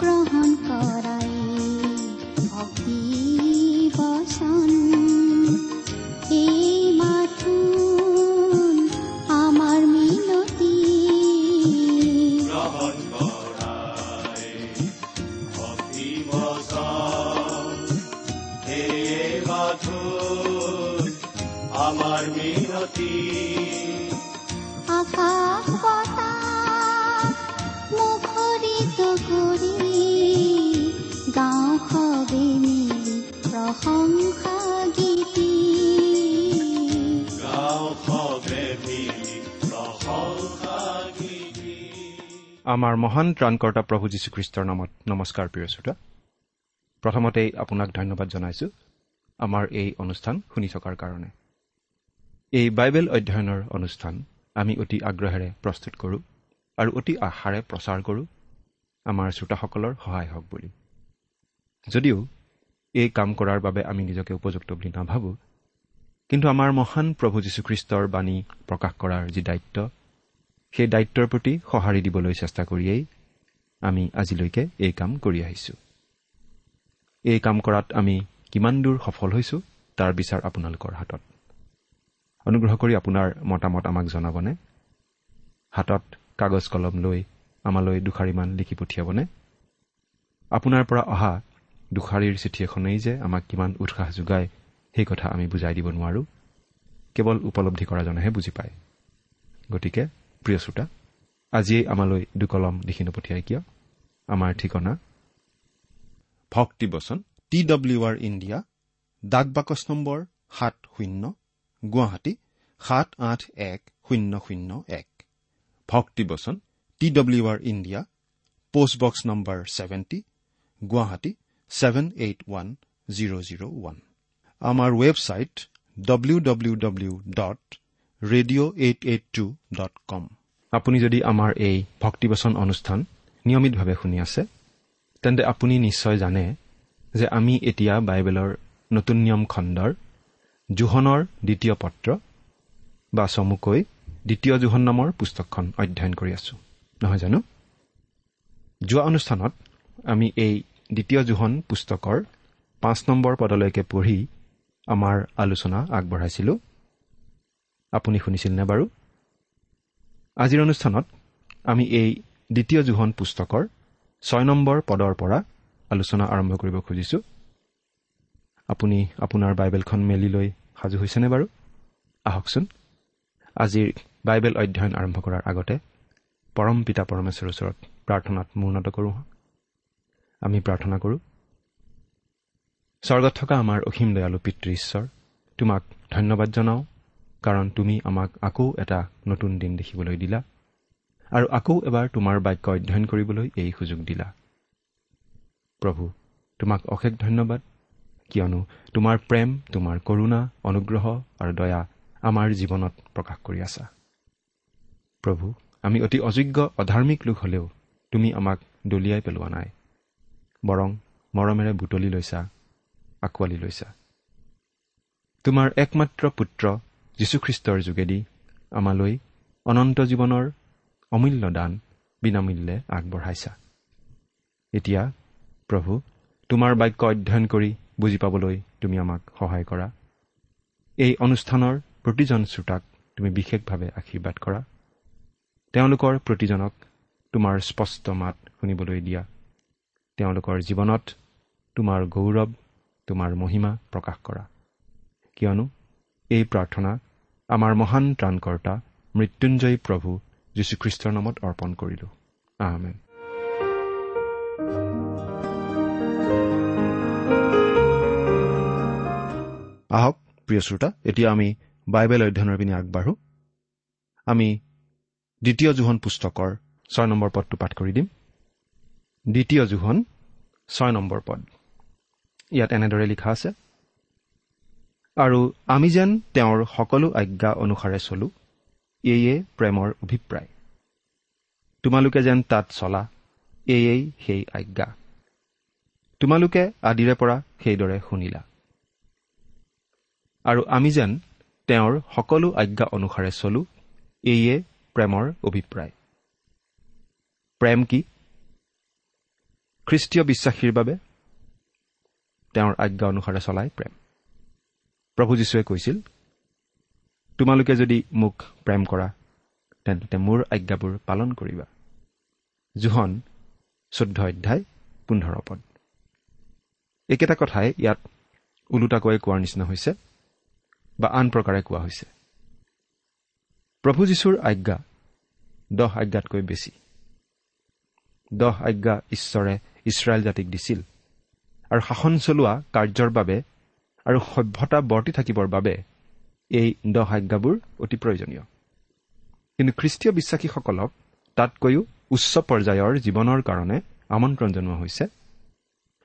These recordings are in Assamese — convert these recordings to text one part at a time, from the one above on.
গ্ৰহণ কৰাই ভক্তি বচন আমাৰ মহান ত্ৰাণকৰ্তা প্ৰভু যীশুখ্ৰীষ্টৰ নামত নমস্কাৰ প্ৰিয় শ্ৰোতা। প্ৰথমতেই আপোনাক ধন্যবাদ জনাইছো আমাৰ এই অনুষ্ঠান শুনি থকাৰ কাৰণে। এই বাইবেল অধ্যয়নৰ অনুষ্ঠান আমি অতি আগ্ৰহেৰে প্ৰস্তুত কৰোঁ আৰু অতি আশাৰে প্ৰচাৰ কৰোঁ আমাৰ শ্ৰোতাসকলৰ সহায় হওক বুলি। যদিও এই কাম কৰাৰ বাবে আমি নিজকে উপযুক্ত বুলি নাভাবোঁ কিন্তু আমাৰ মহান প্ৰভু যীশুখ্ৰীষ্টৰ বাণী প্ৰকাশ কৰাৰ যি দায়িত্ব সেই দায়িত্বৰ প্ৰতি সঁহাৰি দিবলৈ চেষ্টা কৰিয়েই আমি আজিলৈকে এই কাম কৰি আহিছোঁ। এই কাম কৰাত আমি কিমান দূৰ সফল হৈছোঁ তাৰ বিচাৰ আপোনালোকৰ হাতত। অনুগ্ৰহ কৰি আপোনাৰ মতামত আমাক জনাবনে? হাতত কাগজ কলম লৈ আমালৈ দুষাৰিমান লিখি পঠিয়াবনে? আপোনাৰ পৰা অহা দুষাৰীৰ চিঠি এখনেই যে আমাক কিমান উৎসাহ যোগায় সেই কথা আমি বুজাই দিব নোৱাৰোঁ। কেৱল উপলব্ধি কৰাজনেহে বুজি পায়। গতিকে প্ৰিয় শ্ৰোতা আজিয়েই আমালৈ দুকলম লিখি নপঠিয়াই কিয়? আমাৰ ঠিকনা। ভক্তিবচন টি ডব্লিউ আৰ ইণ্ডিয়া ডাক বাকচ নম্বৰ সাত শূন্য গুৱাহাটী সাত আঠ এক শূন্য শূন্য এক। ভক্তিবচন T W R India postbox number seventy Guwahati seven eight one zero' zero' one. আমাৰ website W W W dot radio' eight eight two dot com. আপুনি যদি আমাৰ এই ভক্তিবচন অনুষ্ঠান নিয়মিতভাৱে শুনি আছে তেন্তে আপুনি নিশ্চয় জানে যে আমি এতিয়া বাইবেলৰ নতুন নিয়ম খণ্ডৰ জোহনৰ দ্বিতীয় পত্ৰ বা চমুকৈ দ্বিতীয় জোহন নামৰ পুস্তকখন অধ্যয়ন কৰি আছো। নহয় জানো? যোৱা অনুষ্ঠানত আমি এই দ্বিতীয় জোহন পুস্তকৰ পাঁচ নম্বৰ পদলৈকে পঢ়ি আমাৰ আলোচনা আগবঢ়াইছিলো। আপুনি শুনিছিলনে বাৰু? আজিৰ অনুষ্ঠানত আমি এই দ্বিতীয় জোহন পুস্তকৰ ছয় নম্বৰ পদৰ পৰা আলোচনা আৰম্ভ কৰিব খুজিছো। আপুনি আপোনাৰ বাইবেলখন মেলি লৈ সাজু হৈছেনে বাৰু? আহকচোন। আজিৰ বাইবেল অধ্যয়ন আৰম্ভ কৰাৰ আগতে পৰম পিতা পৰমেশ্বৰৰ ওচৰত প্ৰাৰ্থনাত মূৰ্ণত কৰোঁ আমি প্ৰাৰ্থনা কৰোঁ স্বৰ্গত থকা আমাৰ অসীম দয়ালু পিতৃ ঈশ্বৰ তোমাক ধন্যবাদ জনাওঁ। কাৰণ তুমি আমাক আকৌ এটা নতুন দিন দেখিবলৈ দিলা। আৰু আকৌ এবাৰ তোমাৰ বাক্য অধ্যয়ন কৰিবলৈ এই সুযোগ দিলা। প্ৰভু তোমাক অশেষ ধন্যবাদ। কিয়নো তোমাৰ প্ৰেম তোমাৰ কৰুণা অনুগ্ৰহ আৰু দয়া আমাৰ জীৱনত প্ৰকাশ কৰি আছা। প্ৰভু আমি অতি অযোগ্য অধাৰ্মিক লোক হ'লেও তুমি আমাক দলিয়াই পেলোৱা নাই। বৰং মৰমেৰে বুটলি লৈছা আঁকোৱালি লৈছা। তোমাৰ একমাত্ৰ পুত্ৰ যীশুখ্ৰীষ্টৰ যোগেদি আমালৈ অনন্ত জীৱনৰ অমূল্য দান বিনামূল্যে আগবঢ়াইছা। এতিয়া প্ৰভু তোমাৰ বাক্য অধ্যয়ন কৰি বুজি পাবলৈ তুমি আমাক সহায় কৰা। এই অনুষ্ঠানৰ প্ৰতিজন শ্ৰোতাক তুমি বিশেষভাৱে আশীৰ্বাদ কৰা। তেওঁলোকৰ প্ৰতিজনক তোমাৰ স্পষ্ট মাত শুনিবলৈ দিয়া। তেওঁলোকৰ জীৱনত তোমাৰ গৌৰৱ তোমাৰ মহিমা প্ৰকাশ কৰা। কিয়নো এই প্ৰাৰ্থনা আমাৰ মহান ত্ৰাণকৰ্তা মৃত্যুঞ্জয়ী প্ৰভু যীশুখ্ৰীষ্টৰ নামত অৰ্পণ কৰিলো। আহমেন আহক প্ৰিয় শ্ৰোতা এতিয়া আমি বাইবেল অধ্যয়নৰ পিনে আগবাঢ়ো। আমি দ্বিতীয় জোহন পুস্তকৰ ছয় নম্বৰ পদটো পাঠ কৰি দিম। দ্বিতীয় জোহন ছয় নম্বৰ পদ। ইয়াত এনেদৰে লিখা আছে আৰু আমি যেন তেওঁৰ সকলো আজ্ঞা অনুসাৰে চলো এয়ে প্ৰেমৰ অভিপ্ৰায়। তোমালোকে যেন তাত চলা এয়েই সেই আজ্ঞা। তোমালোকে আদিৰে পৰা সেইদৰে শুনিলা। আৰু আমি যেন তেওঁৰ সকলো আজ্ঞা অনুসাৰে চলো এয়ে প্ৰেমৰ অভিপ্ৰায়। প্ৰেম কি? খ্ৰীষ্টীয় বিশ্বাসীৰ বাবে তেওঁৰ আজ্ঞা অনুসাৰে চলাই প্ৰেম। প্ৰভু যীশুৱে কৈছিল তোমালোকে যদি মোক প্ৰেম কৰা তেন্তে মোৰ আজ্ঞাবোৰ পালন কৰিবা। জোহন চৈধ্য অধ্যায় পোন্ধৰ পদ। একেটা কথাই ইয়াত ওলোটাকৈ কোৱাৰ নিচিনা হৈছে বা আন প্ৰকাৰে কোৱা হৈছে। প্ৰভু যীশুৰ আজ্ঞা দহ আজ্ঞাতকৈ বেছি। দহ আজ্ঞা ঈশ্বৰে ইছৰাইল জাতিক দিছিল আৰু শাসন চলোৱা কাৰ্যৰ বাবে আৰু সভ্যতা বৰ্তি থাকিবৰ বাবে এই দহ আজ্ঞাবোৰ অতি প্ৰয়োজনীয়। কিন্তু খ্ৰীষ্টীয় বিশ্বাসীসকলক তাতকৈও উচ্চ পৰ্যায়ৰ জীৱনৰ কাৰণে আমন্ত্ৰণ জনোৱা হৈছে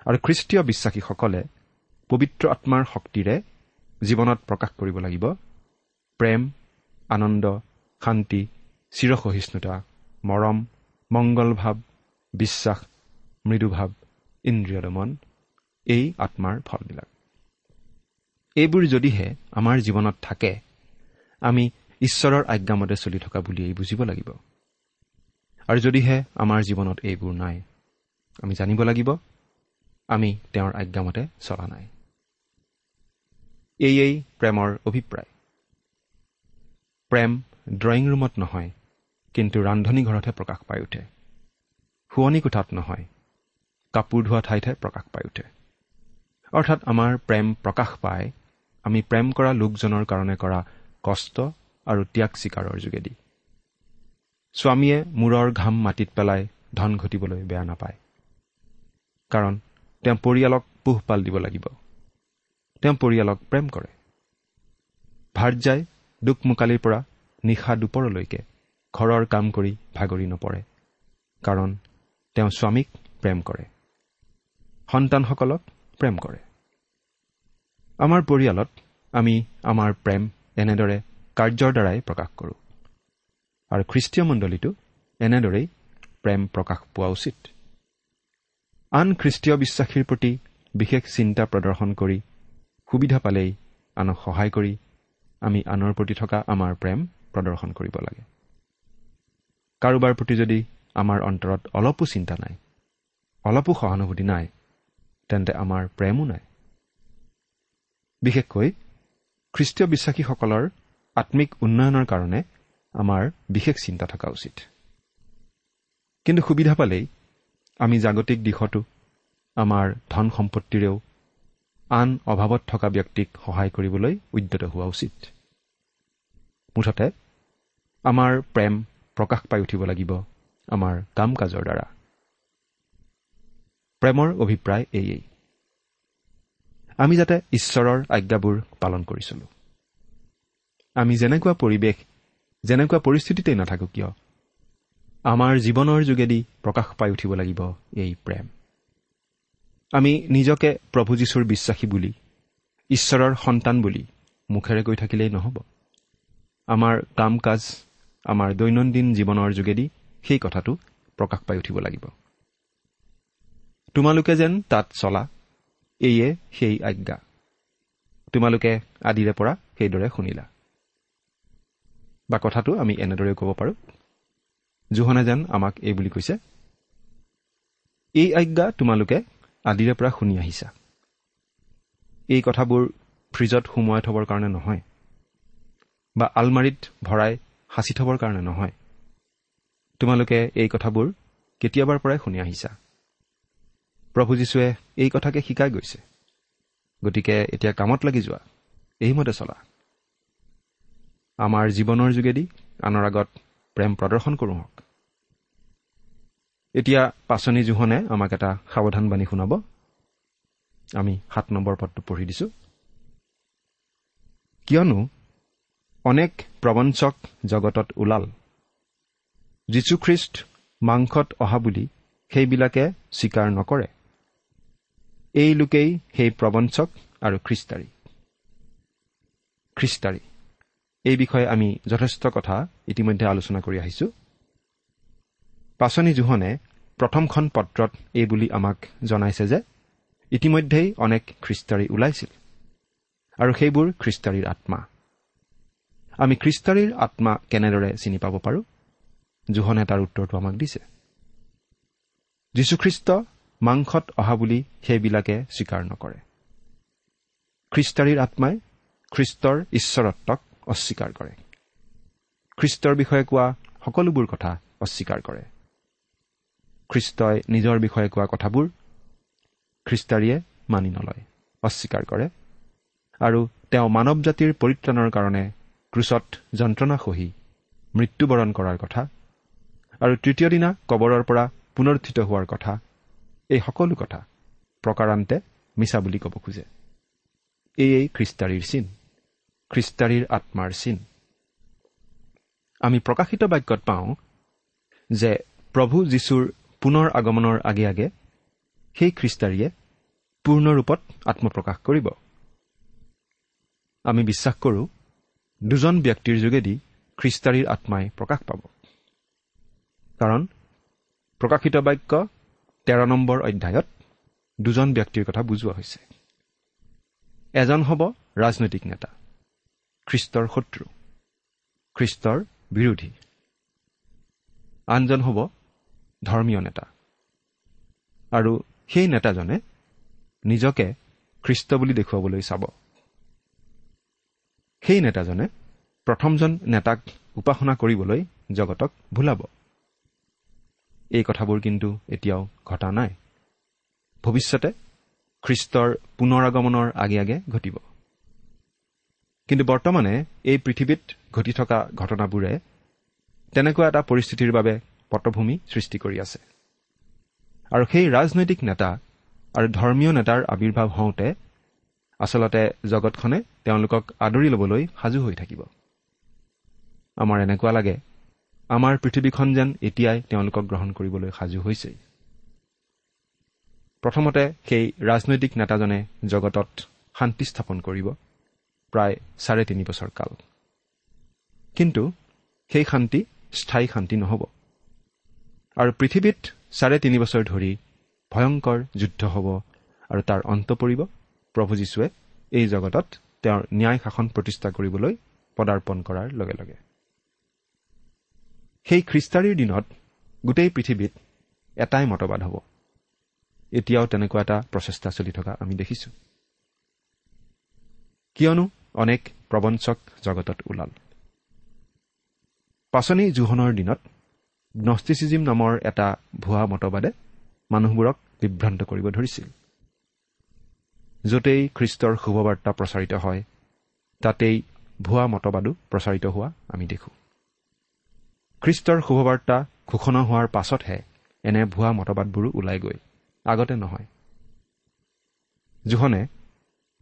আৰু খ্ৰীষ্টীয় বিশ্বাসীসকলে পবিত্ৰ আত্মাৰ শক্তিৰে জীৱনত প্ৰকাশ কৰিব লাগিব। প্ৰেম আনন্দ শান্তি চিৰসহিষ্ণুতা মৰম মংগল ভাৱ বিশ্বাস মৃদুভাৱ ইন্দ্ৰিয় দমন এই আত্মাৰ ফলবিলাক। এইবোৰ যদিহে আমাৰ জীৱনত থাকে আমি ঈশ্বৰৰ আজ্ঞামতে চলি থকা বুলিয়েই বুজিব লাগিব। আৰু যদিহে আমাৰ জীৱনত এইবোৰ নাই আমি জানিব লাগিব আমি তেওঁৰ আজ্ঞামতে চলা নাই। এয়েই প্ৰেমৰ অভিপ্ৰায়। প্ৰেম ড্ৰয়িং ৰুমত নহয় কিন্তু ৰান্ধনী ঘৰতহে প্ৰকাশ পাই উঠে। শোৱনি কোঠাত নহয় কাপোৰ ধোৱা ঠাইতহে প্ৰকাশ পাই উঠে। অৰ্থাৎ আমাৰ প্ৰেম প্ৰকাশ পায় আমি প্ৰেম কৰা লোকজনৰ কাৰণে কৰা কষ্ট আৰু ত্যাগ স্বীকাৰৰ যোগেদি। স্বামীয়ে মূৰৰ ঘাম মাটিত পেলাই ধন ঘটিবলৈ বেয়া নাপায়। কাৰণ তেওঁ পৰিয়ালক পোহপাল দিব লাগিব। তেওঁ পৰিয়ালক প্ৰেম কৰে। ভাৰ্যাই দুখমোকালিৰ পৰা নিশা দুপৰলৈকে ঘৰৰ কাম কৰি ভাগৰি নপৰে। কাৰণ তেওঁ স্বামীক প্ৰেম কৰে। সন্তানসকলক প্ৰেম কৰে। আমাৰ পৰিয়ালত আমি আমাৰ প্ৰেম এনেদৰে কাৰ্যৰ দ্বাৰাই প্ৰকাশ কৰোঁ। আৰু খ্ৰীষ্টীয় মণ্ডলীটো এনেদৰেই প্ৰেম প্ৰকাশ পোৱা উচিত। আন খ্ৰীষ্টীয় বিশ্বাসীৰ প্ৰতি বিশেষ চিন্তা প্ৰদৰ্শন কৰি সুবিধা পালেই আনক সহায় কৰি আমি আনৰ প্ৰতি থকা আমাৰ প্ৰেম প্ৰদৰ্শন কৰিব লাগে। কাৰোবাৰ প্ৰতি যদি আমাৰ অন্তৰত অলপো চিন্তা নাই অলপো সহানুভূতি নাই তেন্তে আমাৰ প্ৰেমো নাই। বিশেষকৈ খ্ৰীষ্টীয় বিশ্বাসীসকলৰ আত্মিক উন্নয়নৰ কাৰণে আমাৰ বিশেষ চিন্তা থকা উচিত। কিন্তু সুবিধা পালেই আমি জাগতিক দিশতো আমাৰ ধন সম্পত্তিৰেও আন অভাৱত থকা ব্যক্তিক সহায় কৰিবলৈ উদ্যত হোৱা উচিত। মুঠতে আমাৰ প্ৰেম প্ৰকাশ পাই উঠিব লাগিব আমাৰ কাম কাজৰ দ্বাৰা। প্ৰেমৰ অভিপ্ৰায় এয়েই আমি যাতে ঈশ্বৰৰ আজ্ঞাবোৰ পালন কৰি চলো আমি যেনেকুৱা পৰিৱেশ যেনেকুৱা পৰিস্থিতিতেই নাথাকো কিয়? আমাৰ জীৱনৰ যোগেদি প্ৰকাশ পাই উঠিব লাগিব এই প্ৰেম। আমি নিজকে প্ৰভু যীশুৰ বিশ্বাসী বুলি ঈশ্বৰৰ সন্তান বুলি মুখেৰে কৈ থাকিলেই নহ'ব। আমাৰ কাম কাজ আমাৰ দৈনন্দিন জীৱনৰ যোগেদি সেই কথাটো প্ৰকাশ পাই উঠিব লাগিব। তোমালোকে যেন তাত চলা এয়ে সেই আজ্ঞা। তোমালোকে আদিৰে পৰা সেইদৰে শুনিলা। বা কথাটো আমি এনেদৰে ক'ব পাৰোঁ। জোহনে যেন আমাক এই বুলি কৈছে এই আজ্ঞা তোমালোকে আদিৰে পৰা শুনি আহিছা। এই কথাবোৰ ফ্ৰিজত সুমুৱাই থবৰ কাৰণে নহয় বা আলমাৰিত ভৰাই সাঁচি থবৰ কাৰণে নহয়। তোমালোকে এই কথাবোৰ কেতিয়াবাৰ পৰাই শুনি আহিছা। প্ৰভু যীশুৱে এই কথাকে শিকাই গৈছে। গতিকে এতিয়া কামত লাগি যোৱা। এইমতে চলা। আমাৰ জীৱনৰ যোগেদি আনৰ আগত প্ৰেম প্ৰদৰ্শন কৰোঁ হওক। এতিয়া পাচনি জোহনে আমাক এটা সাৱধান বাণী শুনাব। আমি সাত নম্বৰ পদটো পঢ়ি দিছো। কিয়নো অনেক প্ৰবঞ্চক জগতত ওলাল। যীশুখ্ৰীষ্ট মাংসত অহা বুলি সেইবিলাকে স্বীকাৰ নকৰে। এই লোকেই সেই প্ৰবঞ্চক আৰু খ্ৰীষ্টাৰী। খ্ৰীষ্টাৰী। এই বিষয়ে আমি যথেষ্ট কথা ইতিমধ্যে আলোচনা কৰি আহিছো। পাচনি জোহনে প্ৰথমখন পত্ৰত এই বুলি আমাক জনাইছে যে ইতিমধ্যেই অনেক খ্ৰীষ্টাৰী ওলাইছিল আৰু সেইবোৰ খ্ৰীষ্টাৰীৰ আত্মা। আমি খ্ৰীষ্টাৰীৰ আত্মা কেনেদৰে চিনি পাব পাৰোঁ? জোহনে তাৰ উত্তৰটো আমাক দিছে। যীশুখ্ৰীষ্ট মাংসত অহা বুলি সেইবিলাকে স্বীকাৰ নকৰে। খ্ৰীষ্টাৰীৰ আত্মাই খ্ৰীষ্টৰ ঈশ্বৰত্বক অস্বীকাৰ কৰে। খ্ৰীষ্টৰ বিষয়ে কোৱা সকলোবোৰ কথা অস্বীকাৰ কৰে। খ্ৰীষ্টই নিজৰ বিষয়ে কোৱা কথাবোৰ খ্ৰীষ্টাৰীয়ে মানি নলয় অস্বীকাৰ কৰে আৰু তেওঁ মানৱ জাতিৰ পৰিত্ৰাণৰ কাৰণে ক্ৰুচত যন্ত্ৰণা সহি মৃত্যুবৰণ কৰাৰ কথা আৰু তৃতীয় দিনা কবৰৰ পৰা পুনৰুত্থিত হোৱাৰ কথা এই সকলো কথা প্ৰকাৰান্তে মিছা বুলি ক'ব খোজে। এয়েই খ্ৰীষ্টাৰীৰ চিন খ্ৰীষ্টাৰীৰ আত্মাৰ চিন। আমি প্ৰকাশিত বাক্যত পাওঁ যে প্ৰভু যীশুৰ পুনৰ আগমনৰ আগে আগে সেই খ্ৰীষ্টাৰীয়ে পূৰ্ণৰূপত আত্মপ্ৰকাশ কৰিব। আমি বিশ্বাস কৰোঁ দুজন ব্যক্তিৰ যোগেদি খ্ৰীষ্টাৰীৰ আত্মাই প্ৰকাশ পাব। কাৰণ প্ৰকাশিত বাক্য তেৰ নম্বৰ অধ্যায়ত দুজন ব্যক্তিৰ কথা বুজোৱা হৈছে। এজন হ'ব ৰাজনৈতিক নেতা খ্ৰীষ্টৰ শত্ৰু খ্ৰীষ্টৰ বিৰোধী। আনজন হ'ব ধৰ্মীয় নেতা। আৰু সেই নেতাজনে নিজকে খ্ৰীষ্ট বুলি দেখুৱাবলৈ চাব। সেই নেতাজনে প্ৰথমজন নেতাক উপাসনা কৰিবলৈ জগতক ভুলাব। এই কথাবোৰ কিন্তু এতিয়াও ঘটা নাই। ভৱিষ্যতে খ্ৰীষ্টৰ পুনৰ আগমনৰ আগে আগে ঘটিব। কিন্তু বৰ্তমানে এই পৃথিৱীত ঘটি থকা ঘটনাবোৰে তেনেকুৱা এটা পৰিস্থিতিৰ বাবে পটভূমি সৃষ্টি কৰি আছে। আৰু সেই ৰাজনৈতিক নেতা আৰু ধৰ্মীয় নেতাৰ আৱিৰ্ভাৱ হওঁতে আচলতে জগতখনে তেওঁলোকক আদৰি ল'বলৈ সাজু হৈ থাকিব। আমাৰ এনেকুৱা লাগে আমাৰ পৃথিৱীখন যেন এতিয়াই তেওঁলোকক গ্ৰহণ কৰিবলৈ সাজু হৈছেই। প্ৰথমতে সেই ৰাজনৈতিক নেতাজনে জগতত শান্তি স্থাপন কৰিব প্ৰায় চাৰে তিনি বছৰ কাল। কিন্তু সেই শান্তি স্থায়ী শান্তি নহ'ব। আৰু পৃথিৱীত চাৰে তিনি বছৰ ধৰি ভয়ংকৰ যুদ্ধ হ'ব আৰু তাৰ অন্ত পৰিব। প্ৰভু যীশুৱে এই জগতত তেওঁৰ ন্যায় শাসন প্ৰতিষ্ঠা কৰিবলৈ পদাৰ্পণ কৰাৰ লগে লগে। সেই খ্ৰীষ্টাৰীৰ দিনত গোটেই পৃথিৱীত এটাই মতবাদ হ'ব। এতিয়াও তেনেকুৱা এটা প্ৰচেষ্টা চলি থকা আমি দেখিছোঁ। কিয়নো অনেক প্ৰবঞ্চক জগতত ওলাল। পাচনি জোহনৰ দিনত নষ্টিচিজিম নামৰ এটা ভুৱা মতবাদে মানুহবোৰক বিভ্ৰান্ত কৰিব ধৰিছিল। য'তেই খ্ৰীষ্টৰ শুভবাৰ্তা প্ৰচাৰিত হয় তাতেই ভুৱা মতবাদো প্ৰচাৰিত হোৱা আমি দেখোঁ। খ্ৰীষ্টৰ শুভবাৰ্তা ঘোষণা হোৱাৰ পাছতহে এনে ভুৱা মতবাদবোৰো ওলাই গৈ আগতে নহয়। জোহনে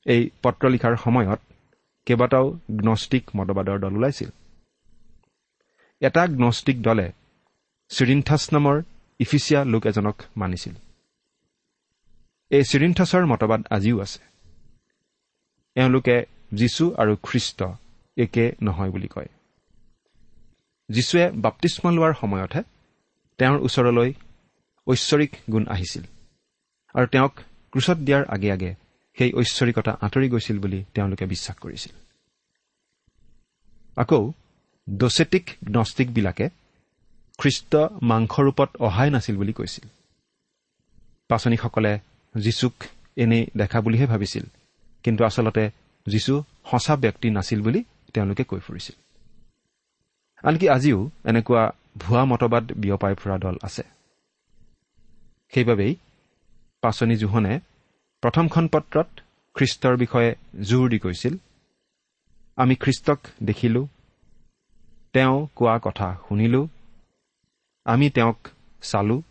এই পত্ৰ লিখাৰ সময়ত কেইবাটাও গ্নষ্টিক মতবাদৰ দল ওলাইছিল। এটা গ্নষ্টিক দলে চিৰিন্থাছ নামৰ ইফিচিয়া লোক এজনক মানিছিল। এই চিৰিন্থাছৰ মতবাদ আজিও আছে। এওঁলোকে যীশু আৰু খ্ৰীষ্ট একে নহয় বুলি কয়। যীশুৱে বাপ্তিস্মা লোৱাৰ সময়তহে তেওঁৰ ওচৰলৈ ঐশ্বৰিক গুণ আহিছিল আৰু তেওঁক ক্ৰুচত দিয়াৰ আগে আগে সেই ঐশ্বৰিকতা আঁতৰি গৈছিল বুলি তেওঁলোকে বিশ্বাস কৰিছিল। আকৌ ডচেটিক গ্নষ্টিকবিলাকে খ্ৰীষ্ট মাংসৰূপত অহাই নাছিল বুলি কৈছিল। পাচনীসকলে যীচুক এনেই দেখা বুলিহে ভাবিছিল কিন্তু আচলতে যীচু সঁচা ব্যক্তি নাছিল বুলি তেওঁলোকে কৈ ফুৰিছিল। আনকি আজিও এনেকুৱা ভুৱা মতবাদ বিয়পাই ফুৰা দল আছে। সেইবাবেই পাচনি জোহনে প্ৰথমখন পত্ৰত খ্ৰীষ্টৰ বিষয়ে জোৰ দি কৈছিল আমি খ্ৰীষ্টক দেখিলো তেওঁ কোৱা কথা শুনিলো আমি তেওঁক চালো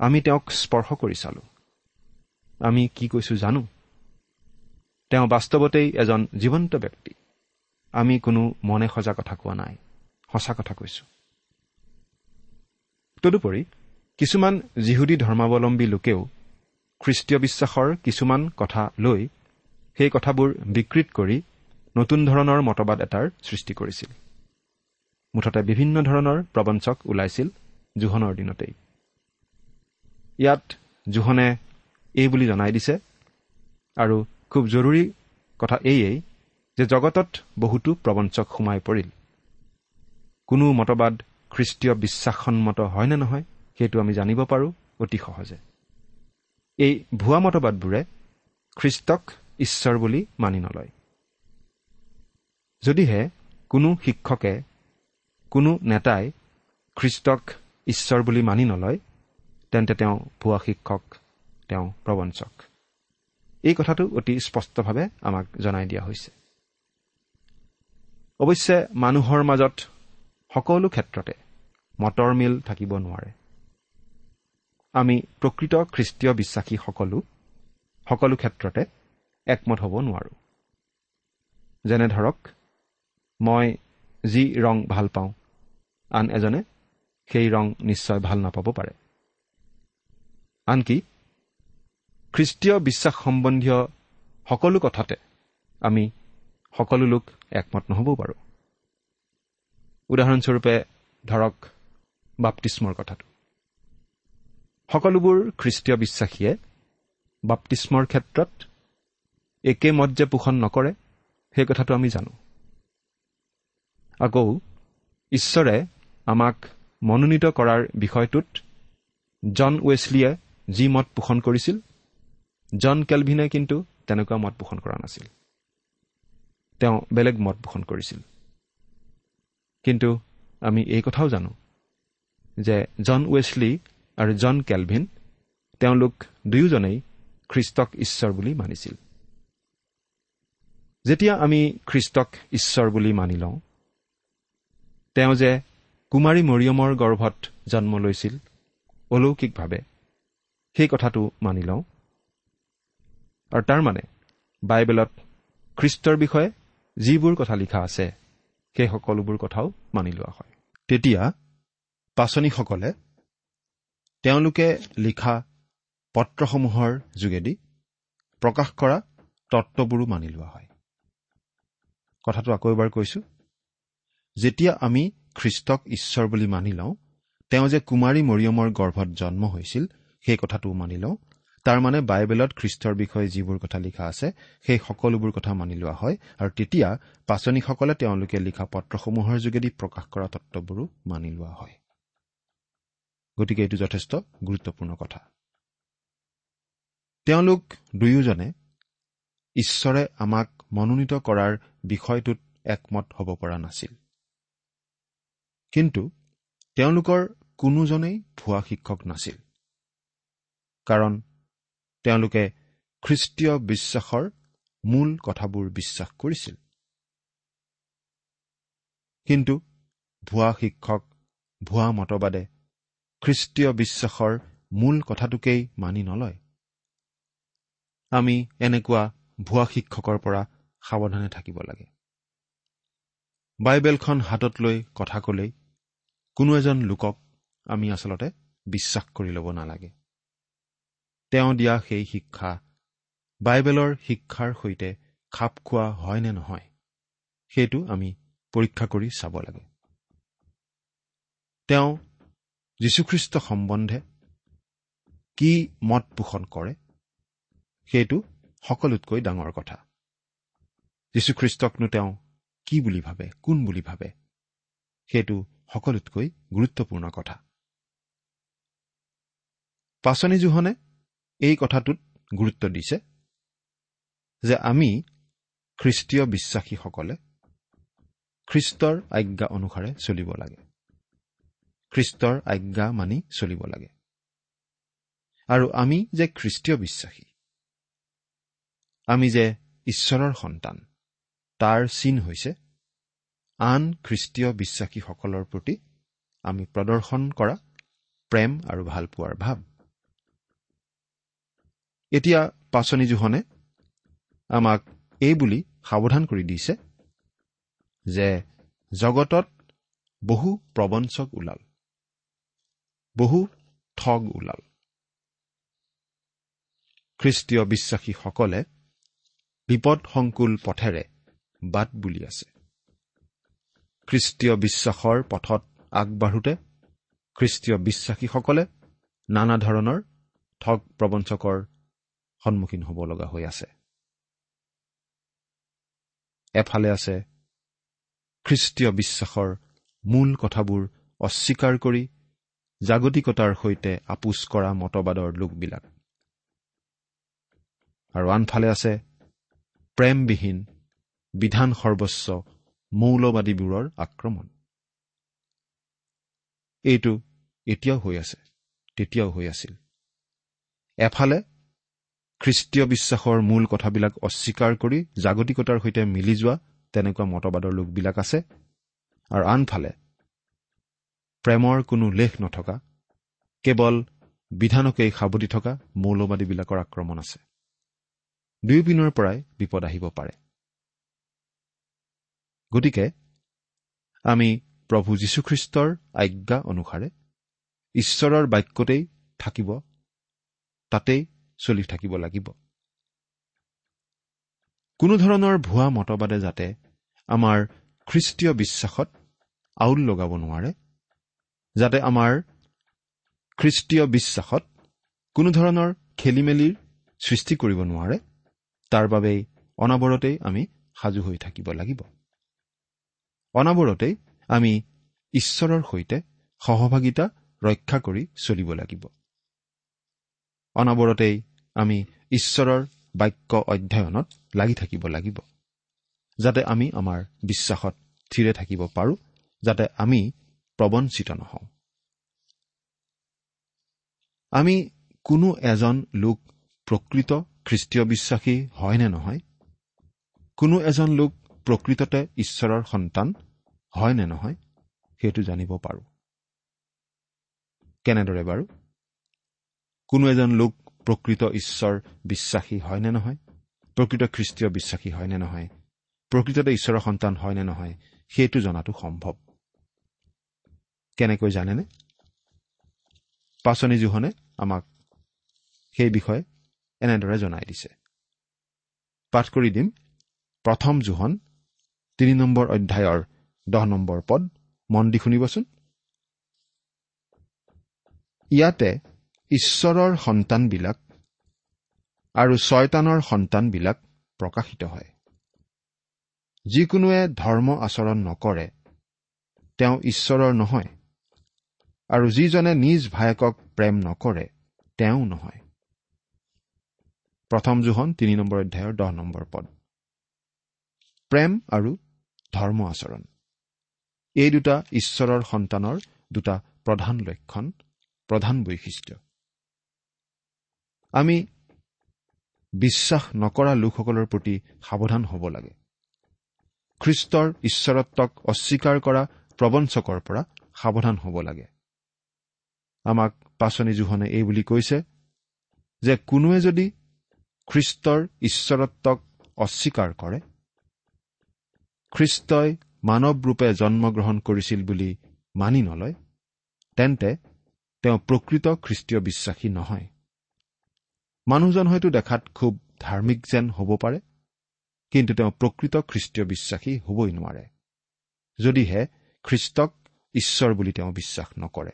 আমি তেওঁক স্পৰ্শ কৰি চালো। আমি কি কৈছো জানো? তেওঁ বাস্তৱতেই এজন জীৱন্ত ব্যক্তি। আমি কোনো মনে সজা কথা কোৱা নাই। সঁচা কথা কৈছো। তদুপৰি কিছুমান যিহুদী ধৰ্মাৱলম্বী লোকেও খ্ৰীষ্টীয় বিশ্বাসৰ কিছুমান কথা লৈ সেই কথাবোৰ বিকৃত কৰি নতুন ধৰণৰ মতবাদ এটাৰ সৃষ্টি কৰিছিল। মুঠতে বিভিন্ন ধৰণৰ প্ৰবঞ্চক ওলাইছিল জোহনৰ দিনতেই। ইয়াত জোহনে এই বুলি জনাই দিছে আৰু খুব জৰুৰী কথা এইয়েই যে জগতত বহুতো প্ৰবঞ্চক সোমাই পৰিল। কোনো মতবাদ খ্ৰীষ্টীয় বিশ্বাসসন্মত হয় নে নহয় সেইটো আমি জানিব পাৰোঁ অতি সহজে। এই ভুৱা মতবাদবোৰে খ্ৰীষ্টক ঈশ্বৰ বুলি মানি নলয়। যদিহে কোনো শিক্ষকে কোনো নেতাই খ্ৰীষ্টক ঈশ্বৰ বুলি মানি নলয় তেন্তে তেওঁ ভুৱা শিক্ষক তেওঁ প্ৰবঞ্চক। এই কথাটো অতি স্পষ্টভাৱে আমাক জনাই দিয়া হৈছে। অৱশ্যে মানুহৰ মাজত সকলো ক্ষেত্ৰতে মতৰ মিল থাকিব নোৱাৰে। আমি প্ৰকৃত খ্ৰীষ্টীয় বিশ্বাসী সকলো সকলো ক্ষেত্ৰতে একমত হ'ব নোৱাৰো। যেনে ধৰক মই যি ৰং ভাল পাওঁ আন এজনে সেই ৰং নিশ্চয় ভাল নাপাব পাৰে। আনকি খ্ৰীষ্টীয় বিশ্বাস সম্বন্ধীয় সকলো কথাতে আমি সকলো লোক একমত নহ'বও পাৰোঁ। উদাহৰণস্বৰূপে ধৰক বাপ্তিস্মৰ কথাটো। সকলোবোৰ খ্ৰীষ্টীয় বিশ্বাসীয়ে বাপ্তিস্মৰ ক্ষেত্ৰত একে মত যে পোষণ নকৰে সেই কথাটো আমি জানো। আকৌ ঈশ্বৰে আমাক মনোনীত কৰাৰ বিষয়টোত জন ৱেছলিয়ে যি মত পোষণ কৰিছিল জন কেলভিনে কিন্তু তেনেকুৱা মত পোষণ কৰা নাছিল। তেওঁ বেলেগ মত পোষণ কৰিছিল। কিন্তু আমি এই কথাও জানো যে জন ৱেছলি আৰু জন কেলভিন তেওঁলোক দুয়োজনেই খ্ৰীষ্টক ঈশ্বৰ বুলি মানিছিল। যেতিয়া আমি খ্ৰীষ্টক ঈশ্বৰ বুলি মানি লওঁ তেওঁ যে কুমাৰী মৰিয়মৰ গৰ্ভত জন্ম লৈছিল অলৌকিকভাৱে সেই কথাটো মানি লওঁ। আৰু তাৰমানে বাইবেলত খ্ৰীষ্টৰ বিষয়ে যিবোৰ কথা লিখা আছে সেই সকলোবোৰ কথাও মানি লোৱা হয়। তেতিয়া পাচনীসকলে তেওঁলোকে লিখা পত্ৰসমূহৰ যোগেদি প্ৰকাশ কৰা তত্ববোৰো মানি লোৱা হয়। কথাটো আকৌ এবাৰ কৈছো যেতিয়া আমি খ্ৰীষ্টক ঈশ্বৰ বুলি মানি লওঁ তেওঁ যে কুমাৰী মৰিয়মৰ গৰ্ভত জন্ম হৈছিল সেই কথাটোও মানি লওঁ। তাৰমানে বাইবেলত খ্ৰীষ্টৰ বিষয়ে যিবোৰ কথা লিখা আছে সেই সকলোবোৰ কথা মানি লোৱা হয়। আৰু তেতিয়া পাচনীসকলে তেওঁলোকে লিখা পত্ৰসমূহৰ যোগেদি প্ৰকাশ কৰা তত্ববোৰো মানি লোৱা হয়। গতিকে এইটো যথেষ্ট গুৰুত্বপূৰ্ণ কথা। তেওঁলোক দুয়োজনে ঈশ্বৰে আমাক মনোনীত কৰাৰ বিষয়টোত একমত হ'ব পৰা নাছিল। কিন্তু তেওঁলোকৰ কোনোজনেই ভুৱা শিক্ষক নাছিল। কাৰণ তেওঁলোকে খ্ৰীষ্টীয় বিশ্বাসৰ মূল কথাবোৰ বিশ্বাস কৰিছিল। কিন্তু ভুৱা শিক্ষক ভুৱা মতবাদে খ্ৰীষ্টীয় বিশ্বাসৰ মূল কথাটোকেই মানি নলয়। আমি এনেকুৱা ভুৱা শিক্ষকৰ পৰা সাৱধানে থাকিব লাগে। বাইবেলখন হাতত লৈ কথা ক'লেই কোনো এজন লোকক আমি আচলতে বিশ্বাস কৰি ল'ব নালাগে। তেওঁ দিয়া সেই শিক্ষা বাইবেলৰ শিক্ষাৰ সৈতে খাপ খোৱা হয় নে নহয় সেইটো আমি পৰীক্ষা কৰি চাব লাগে। তেওঁ যীশুখ্ৰীষ্ট সম্বন্ধে কি মত পোষণ কৰে সেইটো সকলোতকৈ ডাঙৰ কথা। যীশুখ্ৰীষ্টকনো তেওঁ কি বুলি ভাবে কোন বুলি ভাবে সেইটো সকলোতকৈ গুৰুত্বপূৰ্ণ কথা। পাচনি জোহনে এই কথাটোত গুৰুত্ব দিছে যে আমি খ্ৰীষ্টীয় বিশ্বাসীসকলে খ্ৰীষ্টৰ আজ্ঞা অনুসাৰে চলিব লাগে। খ্ৰীষ্টৰ আজ্ঞা মানি চলিব লাগে। আৰু আমি যে খ্ৰীষ্টীয় বিশ্বাসী আমি যে ঈশ্বৰৰ সন্তান তাৰ চিন হৈছে আন খ্ৰীষ্টীয় বিশ্বাসীসকলৰ প্ৰতি আমি প্ৰদৰ্শন কৰা প্ৰেম আৰু ভালপোৱাৰ ভাৱ এতিয়া পাচনি জোহনে আমাক এই বুলি সাৱধান কৰি দিছে যে জগতত বহু প্ৰবঞ্চক ওলাল বহু ঠগ ওলাল। খ্ৰীষ্টীয় বিশ্বাসীসকলে বিপদসংকুল পথেৰে বাট বুলি আছে। খ্ৰীষ্টীয় বিশ্বাসৰ পথত আগবাঢ়োতে খ্ৰীষ্টীয় বিশ্বাসীসকলে নানা ধৰণৰ ঠগ প্ৰবঞ্চকৰ সন্মুখীন হ'ব লগা হৈ আছে। এফালে আছে খ্ৰীষ্টীয় বিশ্বাসৰ মূল কথাবোৰ অস্বীকাৰ কৰি জাগতিকতাৰ সৈতে আপোচ কৰা মতবাদৰ লোকবিলাক। আৰু আনফালে আছে প্ৰেমবিহীন বিধান সৰ্বস্ব মৌলবাদীবোৰৰ আক্ৰমণ। এইটো এতিয়াও হৈ আছে তেতিয়াও হৈ আছিল। এফালে খ্ৰীষ্টীয় বিশ্বাসৰ মূল কথাবিলাক অস্বীকাৰ কৰি জাগতিকতাৰ সৈতে মিলি যোৱা তেনেকুৱা মতবাদৰ লোকবিলাক আছে। আৰু আনফালে প্ৰেমৰ কোনো লেখ নথকা কেৱল বিধানকেই সাৱটি থকা মৌলবাদীবিলাকৰ আক্ৰমণ আছে। দুয়োপিনৰ পৰাই বিপদ আহিব পাৰে। গতিকে আমি প্ৰভু যীশুখ্ৰীষ্টৰ আজ্ঞা অনুসাৰে ঈশ্বৰৰ বাক্যতেই থাকিব তাতেই চলি থাকিব লাগিব। কোনো ধৰণৰ ভুৱা মতবাদে যাতে আমাৰ খ্ৰীষ্টীয় বিশ্বাসত আউল লগাব নোৱাৰে যাতে আমাৰ খ্ৰীষ্টীয় বিশ্বাসত কোনো ধৰণৰ খেলি মেলিৰ সৃষ্টি কৰিব নোৱাৰে তাৰ বাবেই অনাবৰতেই আমি সাজু হৈ থাকিব লাগিব। অনাবৰতেই আমি ঈশ্বৰৰ সৈতে সহভাগিতা ৰক্ষা কৰি চলিব লাগিব। অনাবৰতেই আমি ঈশ্বৰৰ বাক্য অধ্যয়নত লাগি থাকিব লাগিব। যাতে আমি আমাৰ বিশ্বাসত থিৰে থাকিব পাৰোঁ যাতে আমি প্ৰবঞ্চিত নহওঁ। আমি কোনো এজন লোক প্ৰকৃত খ্ৰীষ্টীয় বিশ্বাসী হয় নে নহয়? কোনো এজন লোক প্ৰকৃততে ঈশ্বৰৰ সন্তান হয় নে নহয়? সেইটো জানিব পাৰোঁ। কেনেদৰে বাৰু? কোনো এজন লোক প্ৰকৃত ঈশ্বৰ বিশ্বাসী হয় নে নহয়? প্ৰকৃত খ্ৰীষ্টীয় বিশ্বাসী হয় নে নহয়? প্ৰকৃততে ঈশ্বৰৰ সন্তান হয় নে নহয়? সেইটো জনাটো সম্ভৱ। কেনেকৈ জানেনে? পাচনি জোহনে আমাক সেই বিষয়ে এনেদৰে জনাই দিছে। পাঠ কৰি দিম। প্ৰথম জোহন তিনি নম্বৰ অধ্যায়ৰ দহ নম্বৰ পদ। মন দি শুনিবচোন। ইয়াতে ঈশ্বৰৰ সন্তানবিলাক আৰু ছয়তানৰ সন্তানবিলাক প্ৰকাশিত হয়। যিকোনোৱে ধৰ্ম আচৰণ নকৰে তেওঁ ঈশ্বৰৰ নহয়। আৰু যিজনে নিজ ভায়েকক প্ৰেম নকৰে তেওঁ নহয়। প্ৰথম জোহন তিনি নম্বৰ অধ্যায়ৰ দহ নম্বৰ পদ। প্ৰেম আৰু ধৰ্ম আচৰণ। এই দুটা ঈশ্বৰৰ সন্তানৰ দুটা প্ৰধান লক্ষণ প্ৰধান বৈশিষ্ট্য। আমি বিশ্বাস নকৰা লোকসকলৰ প্ৰতি সাৱধান হ'ব লাগে। খ্ৰীষ্টৰ ঈশ্বৰত্বক অস্বীকাৰ কৰা প্ৰবঞ্চকৰ পৰা সাৱধান হ'ব লাগে। আমাক পাচনি জোহনে এই বুলি কৈছে যে কোনোৱে যদি খ্ৰীষ্টৰ ঈশ্বৰত্বক অস্বীকাৰ কৰে খ্ৰীষ্টই মানৱ ৰূপে জন্মগ্ৰহণ কৰিছিল বুলি মানি নলয় তেন্তে তেওঁ প্ৰকৃত খ্ৰীষ্টীয় বিশ্বাসী নহয়। মানুহজন হয়তো দেখাত খুব ধাৰ্মিক যেন হ'ব পাৰে কিন্তু তেওঁ প্ৰকৃত খ্ৰীষ্টীয় বিশ্বাসী হ'বই নোৱাৰে যদিহে খ্ৰীষ্টক ঈশ্বৰ বুলি তেওঁ বিশ্বাস নকৰে।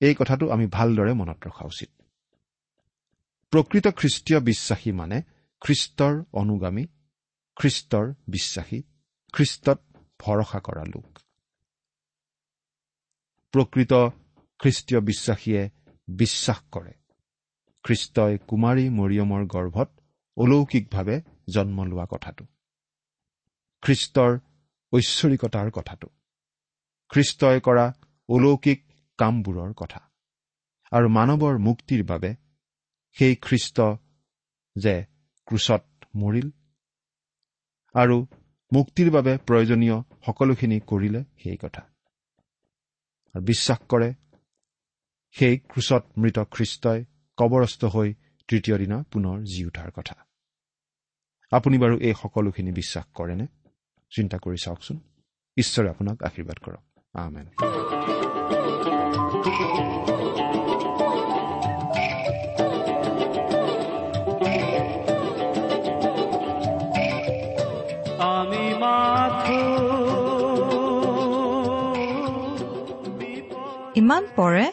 এই কথাটো আমি ভালদৰে মনত ৰখা উচিত। প্ৰকৃত খ্ৰীষ্টীয় বিশ্বাসী মানে খ্ৰীষ্টৰ অনুগামী খ্ৰীষ্টৰ বিশ্বাসী খ্ৰীষ্টত ভৰসা কৰা লোক। প্ৰকৃত খ্ৰীষ্টীয় বিশ্বাসীয়ে বিশ্বাস কৰে। খ্ৰীষ্টই কুমাৰী মৰিয়মৰ গৰ্ভত অলৌকিকভাৱে জন্ম লোৱা কথাটো। খ্ৰীষ্টৰ ঐশ্বৰিকতাৰ কথাটো। খ্ৰীষ্টই কৰা অলৌকিক কামবোৰৰ কথা। আৰু মানৱৰ মুক্তিৰ বাবে সেই খ্ৰীষ্ট যে ক্ৰুচত মৰিল আৰু মুক্তিৰ বাবে প্ৰয়োজনীয় সকলোখিনি কৰিলে সেই কথা। বিশ্বাস কৰে সেই ক্ৰুচত মৃত খ্ৰীষ্টই কবৰস্থ হৈ তৃতীয় দিনা পুনৰ জি উঠাৰ কথা। আপুনি বাৰু এই সকলোখিনি বিশ্বাস কৰেনে? চিন্তা কৰি চাওকচোন। ঈশ্বৰে আপোনাক আশীৰ্বাদ কৰক। আমেন। আমি মাথো ইমান পৰে?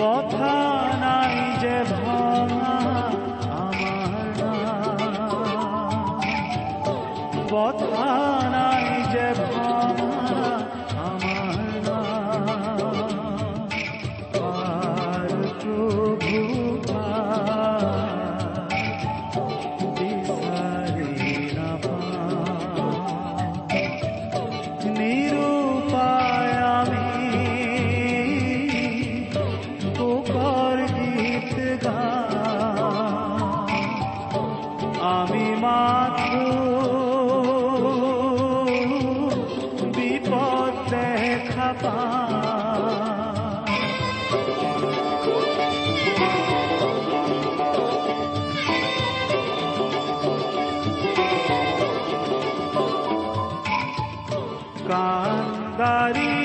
কথা دکانداری